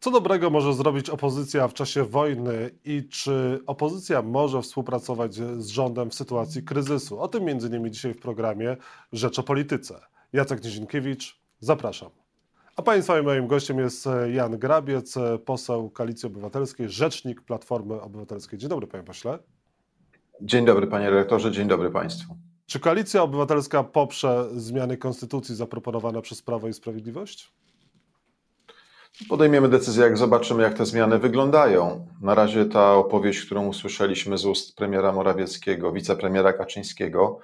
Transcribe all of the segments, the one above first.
Co dobrego może zrobić opozycja w czasie wojny i czy opozycja może współpracować z rządem w sytuacji kryzysu? O tym między innymi dzisiaj w programie Rzecz o Polityce. Jacek Nizinkiewicz, zapraszam. A Państwa i moim gościem jest Jan Grabiec, poseł Koalicji Obywatelskiej, rzecznik Platformy Obywatelskiej. Dzień dobry, panie pośle. Dzień dobry, panie redaktorze, dzień dobry państwu. Czy Koalicja Obywatelska poprze zmiany konstytucji zaproponowane przez Prawo i Sprawiedliwość? Podejmiemy decyzję, jak zobaczymy, jak te zmiany wyglądają. Na razie ta opowieść, którą usłyszeliśmy z ust premiera Morawieckiego, wicepremiera Kaczyńskiego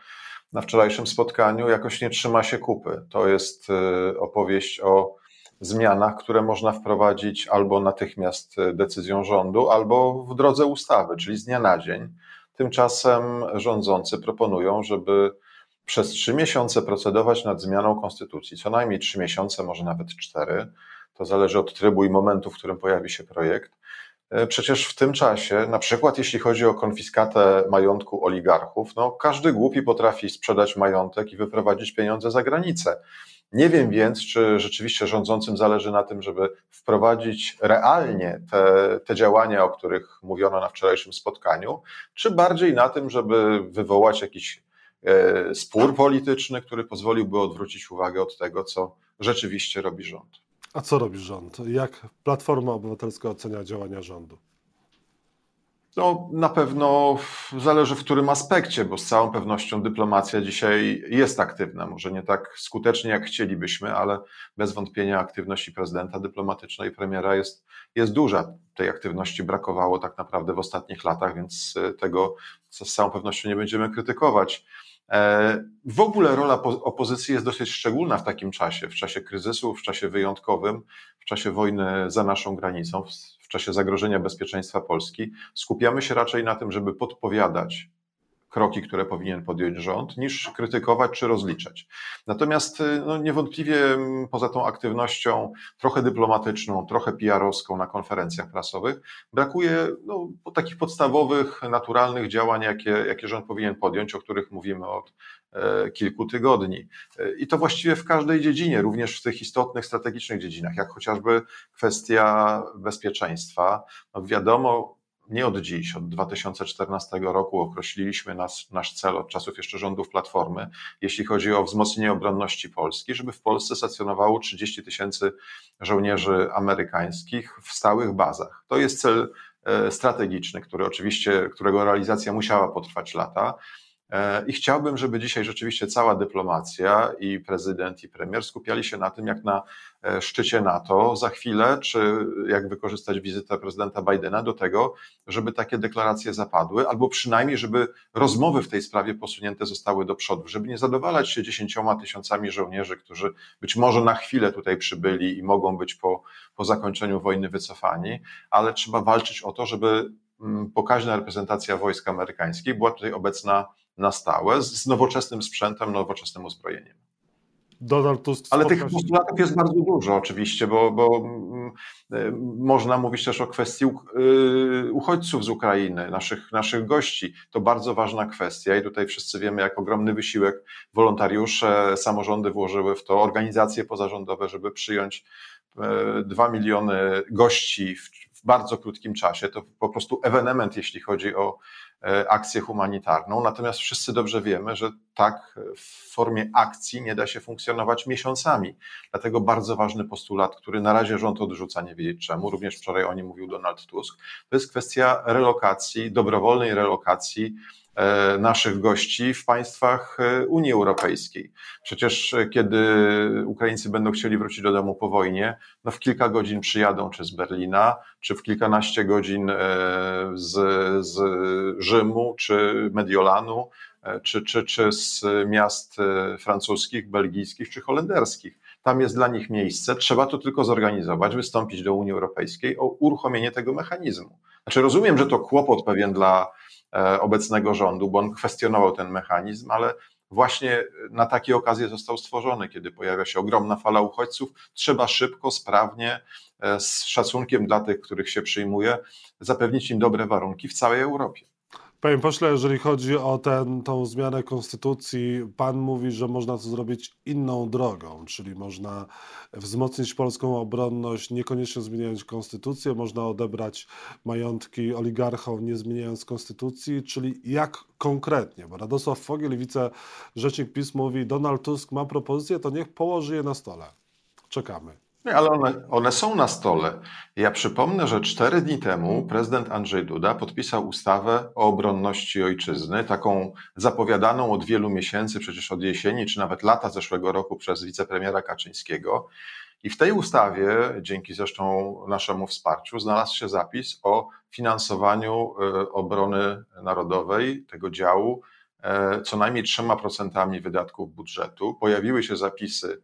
na wczorajszym spotkaniu, jakoś nie trzyma się kupy. To jest y, opowieść o zmianach, które można wprowadzić albo natychmiast decyzją rządu, albo w drodze ustawy, czyli z dnia na dzień. Tymczasem rządzący proponują, żeby przez trzy miesiące procedować nad zmianą konstytucji, co najmniej trzy miesiące, może nawet cztery to zależy od trybu i momentu, w którym pojawi się projekt. E, przecież w tym czasie, na przykład jeśli chodzi o konfiskatę majątku oligarchów, no każdy głupi potrafi sprzedać majątek i wyprowadzić pieniądze za granicę. Nie wiem więc, czy rzeczywiście rządzącym zależy na tym, żeby wprowadzić realnie te, te działania, o których mówiono na wczorajszym spotkaniu, czy bardziej na tym, żeby wywołać jakiś e, spór polityczny, który pozwoliłby odwrócić uwagę od tego, co rzeczywiście robi rząd. A co robi rząd? Jak Platforma Obywatelska ocenia działania rządu? No, na pewno zależy w którym aspekcie, bo z całą pewnością dyplomacja dzisiaj jest aktywna. Może nie tak skutecznie, jak chcielibyśmy, ale bez wątpienia aktywności prezydenta dyplomatycznej, premiera jest, jest duża. Tej aktywności brakowało tak naprawdę w ostatnich latach, więc e, tego z całą pewnością nie będziemy krytykować. E, w ogóle rola opozycji jest dosyć szczególna w takim czasie, w czasie kryzysu, w czasie wyjątkowym, w czasie wojny za naszą granicą, w czasie zagrożenia bezpieczeństwa Polski. Skupiamy się raczej na tym, żeby podpowiadać kroki, które powinien podjąć rząd, niż krytykować czy rozliczać. Natomiast y, no, niewątpliwie poza tą aktywnością trochę dyplomatyczną, trochę PR-owską na konferencjach prasowych, brakuje no, takich podstawowych, naturalnych działań, jakie, jakie rząd powinien podjąć, o których mówimy od e, kilku tygodni. E, I to właściwie w każdej dziedzinie, również w tych istotnych, strategicznych dziedzinach, jak chociażby kwestia bezpieczeństwa. No wiadomo, nie od dziś, od 2014 roku określiliśmy nas, nasz cel od czasów jeszcze rządów Platformy, jeśli chodzi o wzmocnienie obronności Polski, żeby w Polsce stacjonowało 30 tysięcy żołnierzy amerykańskich w stałych bazach. To jest cel e, strategiczny, który oczywiście, którego realizacja musiała potrwać lata. E, I chciałbym, żeby dzisiaj rzeczywiście cała dyplomacja i prezydent i premier skupiali się na tym, jak na e, szczycie NATO za chwilę, czy jak wykorzystać wizytę prezydenta Bidena do tego, żeby takie deklaracje zapadły, albo przynajmniej, żeby rozmowy w tej sprawie posunięte zostały do przodu, żeby nie zadowalać się dziesięcioma tysiącami żołnierzy, którzy być może na chwilę tutaj przybyli i mogą być po, po zakończeniu wojny wycofani, ale trzeba walczyć o to, żeby mm, pokaźna reprezentacja wojsk amerykańskich była tutaj obecna na stałe z nowoczesnym sprzętem, nowoczesnym uzbrojeniem. Donald Tusk Ale tych postulatów jest bardzo dużo oczywiście, bo, bo mm, y, można mówić też o kwestii y, uchodźców z Ukrainy, naszych, naszych gości. To bardzo ważna kwestia i tutaj wszyscy wiemy, jak ogromny wysiłek wolontariusze, samorządy włożyły w to, organizacje pozarządowe, żeby przyjąć y, dwa miliony gości w, w bardzo krótkim czasie. To po prostu ewenement, jeśli chodzi o E, akcję humanitarną. Natomiast wszyscy dobrze wiemy, że tak w formie akcji nie da się funkcjonować miesiącami. Dlatego bardzo ważny postulat, który na razie rząd odrzuca, nie wiedzieć czemu, również wczoraj o nim mówił Donald Tusk, to jest kwestia relokacji, dobrowolnej relokacji E, naszych gości w państwach e, Unii Europejskiej. Przecież e, kiedy Ukraińcy będą chcieli wrócić do domu po wojnie, no w kilka godzin przyjadą czy z Berlina, czy w kilkanaście godzin z, z Rzymu, czy Mediolanu, czy, czy, czy z miast francuskich, belgijskich czy holenderskich. Tam jest dla nich miejsce, trzeba to tylko zorganizować, wystąpić do Unii Europejskiej o uruchomienie tego mechanizmu. Znaczy, rozumiem, że to kłopot pewien dla E, obecnego rządu, bo on kwestionował ten mechanizm, ale właśnie na takie okazje został stworzony, kiedy pojawia się ogromna fala uchodźców, trzeba szybko, sprawnie, e, z szacunkiem dla tych, których się przyjmuje, zapewnić im dobre warunki w całej Europie. Panie pośle, jeżeli chodzi o ten, tą zmianę konstytucji, pan mówi, że można to zrobić inną drogą, czyli można wzmocnić polską obronność, niekoniecznie zmieniając konstytucję, można odebrać majątki oligarchom, nie zmieniając konstytucji, czyli jak konkretnie? Bo Radosław Fogiel, wicerzecznik PiS mówi, Donald Tusk ma propozycję, to niech położy je na stole. Czekamy. Ale one, one są na stole. Ja przypomnę, że cztery dni temu prezydent Andrzej Duda podpisał ustawę o obronności ojczyzny, taką zapowiadaną od wielu miesięcy, przecież od jesieni czy nawet lata zeszłego roku przez wicepremiera Kaczyńskiego. I w tej ustawie, dzięki zresztą naszemu wsparciu, znalazł się zapis o finansowaniu e, obrony narodowej, tego działu, e, co najmniej trzema procentami wydatków budżetu. Pojawiły się zapisy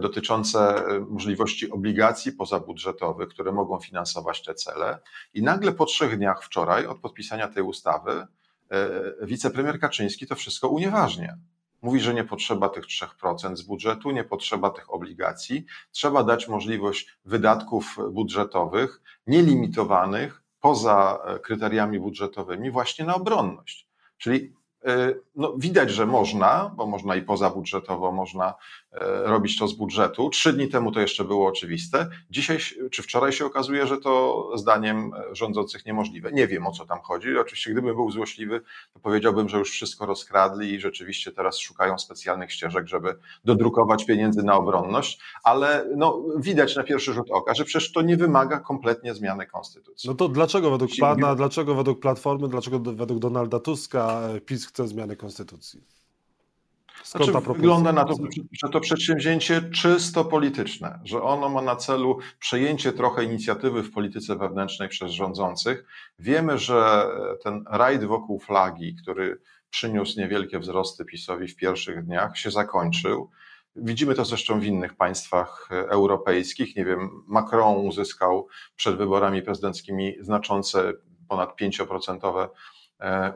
dotyczące e, możliwości obligacji pozabudżetowych, które mogą finansować te cele. I nagle po trzech dniach wczoraj od podpisania tej ustawy e, wicepremier Kaczyński to wszystko unieważnia. Mówi, że nie potrzeba tych 3% z budżetu, nie potrzeba tych obligacji. Trzeba dać możliwość wydatków budżetowych nielimitowanych poza kryteriami budżetowymi właśnie na obronność. Czyli E, no, widać, że można, bo można i pozabudżetowo, można e, robić to z budżetu. Trzy dni temu to jeszcze było oczywiste. Dzisiaj czy wczoraj się okazuje, że to zdaniem rządzących niemożliwe. Nie wiem o co tam chodzi. Oczywiście, gdybym był złośliwy, to powiedziałbym, że już wszystko rozkradli i rzeczywiście teraz szukają specjalnych ścieżek, żeby dodrukować pieniędzy na obronność, ale no, widać na pierwszy rzut oka, że przecież to nie wymaga kompletnie zmiany konstytucji. No to dlaczego według Pana, dlaczego według Platformy, dlaczego według Donalda Tuska PiS chce zmiany konstytucji. Skąd znaczy, wygląda na to, że to przedsięwzięcie czysto polityczne, że ono ma na celu przejęcie trochę inicjatywy w polityce wewnętrznej przez rządzących. Wiemy, że ten rajd wokół flagi, który przyniósł niewielkie wzrosty PiSowi w pierwszych dniach, się zakończył. Widzimy to zresztą w innych państwach europejskich. Nie wiem, Macron uzyskał przed wyborami prezydenckimi znaczące ponad 5% E,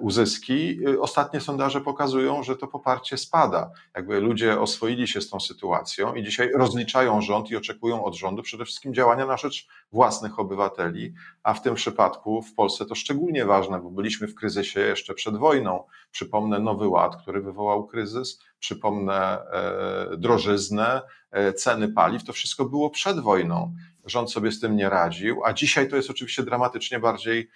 uzyski. Y, ostatnie sondaże pokazują, że to poparcie spada. Jakby ludzie oswoili się z tą sytuacją i dzisiaj rozliczają rząd i oczekują od rządu przede wszystkim działania na rzecz własnych obywateli, a w tym przypadku w Polsce to szczególnie ważne, bo byliśmy w kryzysie jeszcze przed wojną. Przypomnę Nowy Ład, który wywołał kryzys, przypomnę e, drożyznę, e, ceny paliw, to wszystko było przed wojną. Rząd sobie z tym nie radził, a dzisiaj to jest oczywiście dramatycznie bardziej,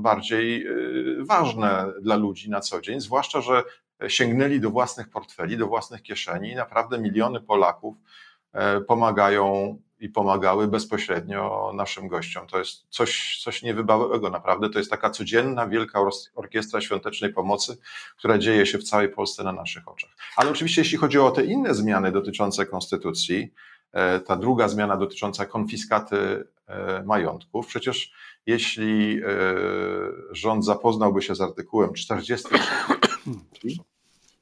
bardziej y, ważne dla ludzi na co dzień, zwłaszcza, że sięgnęli do własnych portfeli, do własnych kieszeni naprawdę miliony Polaków e, pomagają i pomagały bezpośrednio naszym gościom. To jest coś, coś niewybałego, naprawdę. To jest taka codzienna, wielka orkiestra świątecznej pomocy, która dzieje się w całej Polsce na naszych oczach. Ale oczywiście, jeśli chodzi o te inne zmiany dotyczące konstytucji, E, ta druga zmiana dotycząca konfiskaty e, majątków. Przecież jeśli e, rząd zapoznałby się z artykułem 40,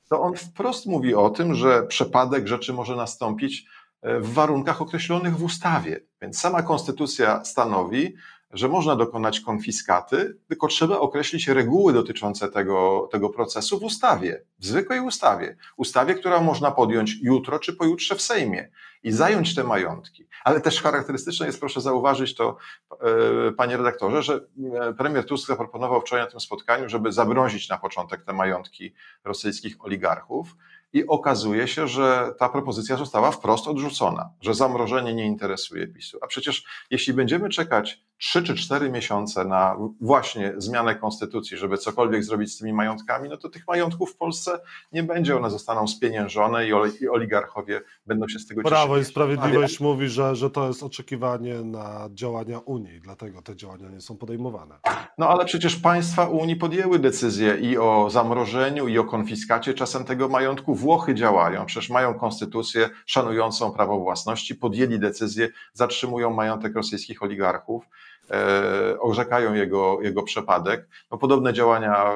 to on wprost mówi o tym, że przepadek rzeczy może nastąpić w warunkach określonych w ustawie. Więc sama konstytucja stanowi, że można dokonać konfiskaty, tylko trzeba określić reguły dotyczące tego, tego procesu w ustawie, w zwykłej ustawie. Ustawie, która można podjąć jutro czy pojutrze w Sejmie i zająć te majątki. Ale też charakterystyczne jest, proszę zauważyć to, e, panie redaktorze, że e, premier Tusk zaproponował wczoraj na tym spotkaniu, żeby zamrozić na początek te majątki rosyjskich oligarchów i okazuje się, że ta propozycja została wprost odrzucona, że zamrożenie nie interesuje PiSu. A przecież jeśli będziemy czekać 3 czy 4 miesiące na właśnie zmianę konstytucji, żeby cokolwiek zrobić z tymi majątkami, no to tych majątków w Polsce nie będzie, one zostaną spieniężone i oligarchowie będą się z tego cieszyć. Prawo i Sprawiedliwość Ale... mówi, że, że to jest oczekiwanie na działania Unii, dlatego te działania nie są podejmowane. No ale przecież państwa Unii podjęły decyzję i o zamrożeniu, i o konfiskacie czasem tego majątku. Włochy działają, przecież mają konstytucję szanującą prawo własności, podjęli decyzję, zatrzymują majątek rosyjskich oligarchów. E, orzekają jego, jego przepadek. No, podobne działania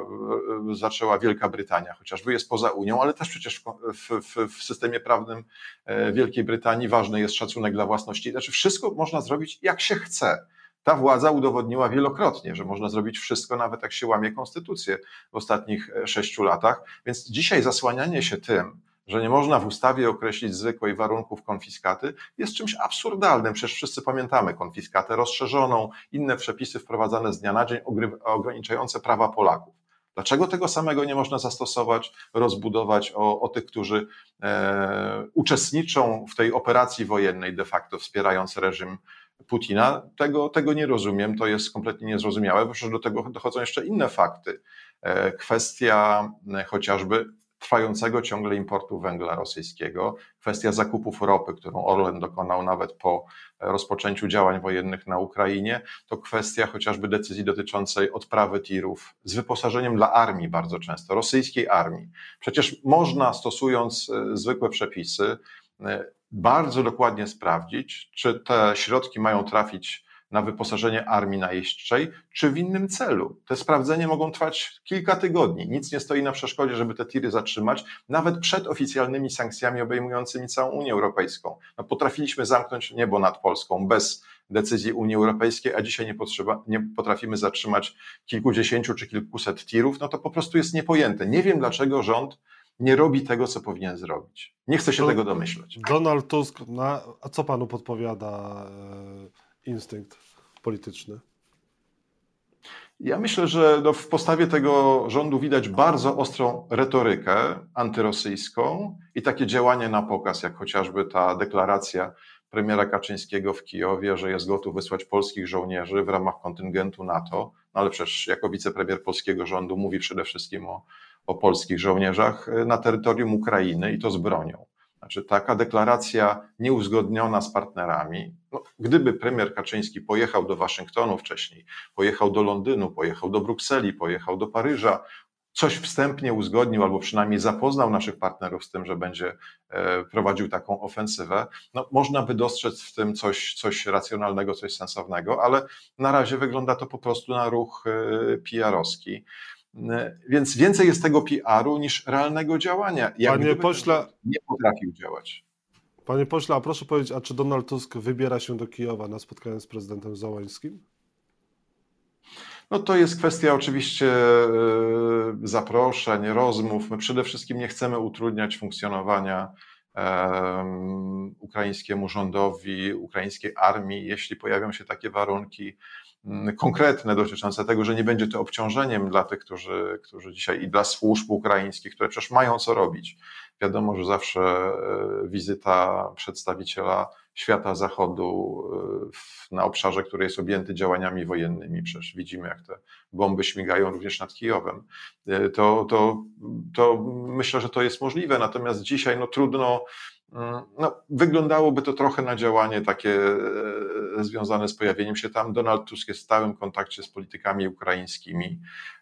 e, zaczęła Wielka Brytania, chociażby jest poza Unią, ale też przecież w, w, w systemie prawnym e, Wielkiej Brytanii ważny jest szacunek dla własności. Znaczy, wszystko można zrobić jak się chce. Ta władza udowodniła wielokrotnie, że można zrobić wszystko, nawet jak się łamie konstytucję w ostatnich sześciu latach. Więc dzisiaj zasłanianie się tym, że nie można w ustawie określić zwykłej warunków konfiskaty, jest czymś absurdalnym. Przecież wszyscy pamiętamy konfiskatę rozszerzoną, inne przepisy wprowadzane z dnia na dzień ograniczające prawa Polaków. Dlaczego tego samego nie można zastosować, rozbudować o, o tych, którzy e, uczestniczą w tej operacji wojennej, de facto wspierając reżim Putina? Tego, tego nie rozumiem, to jest kompletnie niezrozumiałe, bo przecież do tego dochodzą jeszcze inne fakty. E, kwestia e, chociażby trwającego ciągle importu węgla rosyjskiego, kwestia zakupów ropy, którą Orlen dokonał nawet po rozpoczęciu działań wojennych na Ukrainie, to kwestia chociażby decyzji dotyczącej odprawy tirów z wyposażeniem dla armii bardzo często, rosyjskiej armii. Przecież można, stosując e, zwykłe przepisy, e, bardzo dokładnie sprawdzić, czy te środki mają trafić na wyposażenie armii najeźdźczej, czy w innym celu. Te sprawdzenia mogą trwać kilka tygodni. Nic nie stoi na przeszkodzie, żeby te tiry zatrzymać, nawet przed oficjalnymi sankcjami obejmującymi całą Unię Europejską. No, potrafiliśmy zamknąć niebo nad Polską bez decyzji Unii Europejskiej, a dzisiaj nie, potrzeba, nie potrafimy zatrzymać kilkudziesięciu czy kilkuset tirów, no to po prostu jest niepojęte. Nie wiem, dlaczego rząd nie robi tego, co powinien zrobić. Nie chcę się tego domyśleć. Donald Tusk, na, a co panu podpowiada? Yy instynkt polityczny? Ja myślę, że no w postawie tego rządu widać bardzo ostrą retorykę antyrosyjską i takie działanie na pokaz, jak chociażby ta deklaracja premiera Kaczyńskiego w Kijowie, że jest gotów wysłać polskich żołnierzy w ramach kontyngentu NATO, no ale przecież jako wicepremier polskiego rządu mówi przede wszystkim o, o polskich żołnierzach na terytorium Ukrainy i to z bronią. Znaczy, taka deklaracja nieuzgodniona z partnerami, no, gdyby premier Kaczyński pojechał do Waszyngtonu wcześniej, pojechał do Londynu, pojechał do Brukseli, pojechał do Paryża, coś wstępnie uzgodnił, albo przynajmniej zapoznał naszych partnerów z tym, że będzie e, prowadził taką ofensywę, no, można by dostrzec w tym coś, coś racjonalnego, coś sensownego, ale na razie wygląda to po prostu na ruch e, PR-owski. Więc więcej jest tego PR-u niż realnego działania. Jak Panie pośle, nie potrafił działać. Panie pośle, a proszę powiedzieć, a czy Donald Tusk wybiera się do Kijowa na spotkanie z prezydentem Załańskim? No to jest kwestia oczywiście e, zaproszeń, rozmów. My przede wszystkim nie chcemy utrudniać funkcjonowania um, ukraińskiemu rządowi, ukraińskiej armii, jeśli pojawią się takie warunki. Mm, konkretne dotyczące tego, że nie będzie to obciążeniem dla tych, którzy, którzy dzisiaj i dla służb ukraińskich, które przecież mają co robić. Wiadomo, że zawsze e, wizyta przedstawiciela świata zachodu e, na obszarze, który jest objęty działaniami wojennymi, przecież widzimy, jak te bomby śmigają również nad Kijowem, e, to, to, to myślę, że to jest możliwe. Natomiast dzisiaj no, trudno no, wyglądało to trochę na działanie takie e, związane z pojawieniem się tam. Donald Tusk jest w stałym kontakcie z politykami ukraińskimi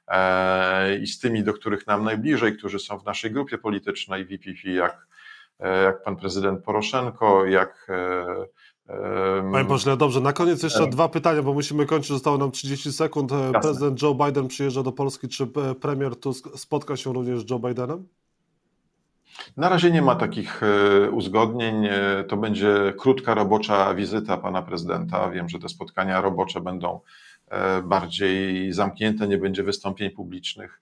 e, i z tymi, do których nam najbliżej, którzy są w naszej grupie politycznej VPP, jak, e, jak pan prezydent Poroszenko, jak Panie pośle, dobrze, na koniec jeszcze dwa pytania, bo musimy kończyć, zostało nam 30 sekund. Prezydent Joe Biden przyjeżdża do Polski, czy premier Tusk spotka się również z Joe Bidenem? Na razie nie ma takich e, uzgodnień. E, to będzie krótka robocza wizyta pana prezydenta. Wiem, że te spotkania robocze będą e, bardziej zamknięte, nie będzie wystąpień publicznych.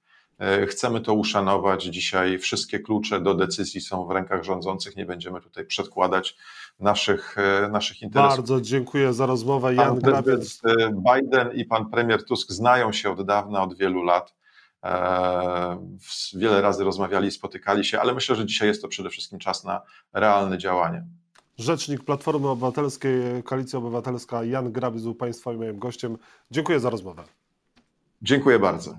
Chcemy to uszanować. Dzisiaj wszystkie klucze do decyzji są w rękach rządzących. Nie będziemy tutaj przedkładać naszych, naszych interesów. Bardzo dziękuję za rozmowę. Jan pan Grabiec. Biden i pan premier Tusk znają się od dawna, od wielu lat. E, wiele razy rozmawiali, spotykali się, ale myślę, że dzisiaj jest to przede wszystkim czas na realne działanie. Rzecznik Platformy Obywatelskiej, Koalicja Obywatelska Jan Grabiz był Państwa i moim gościem. Dziękuję za rozmowę. Dziękuję bardzo.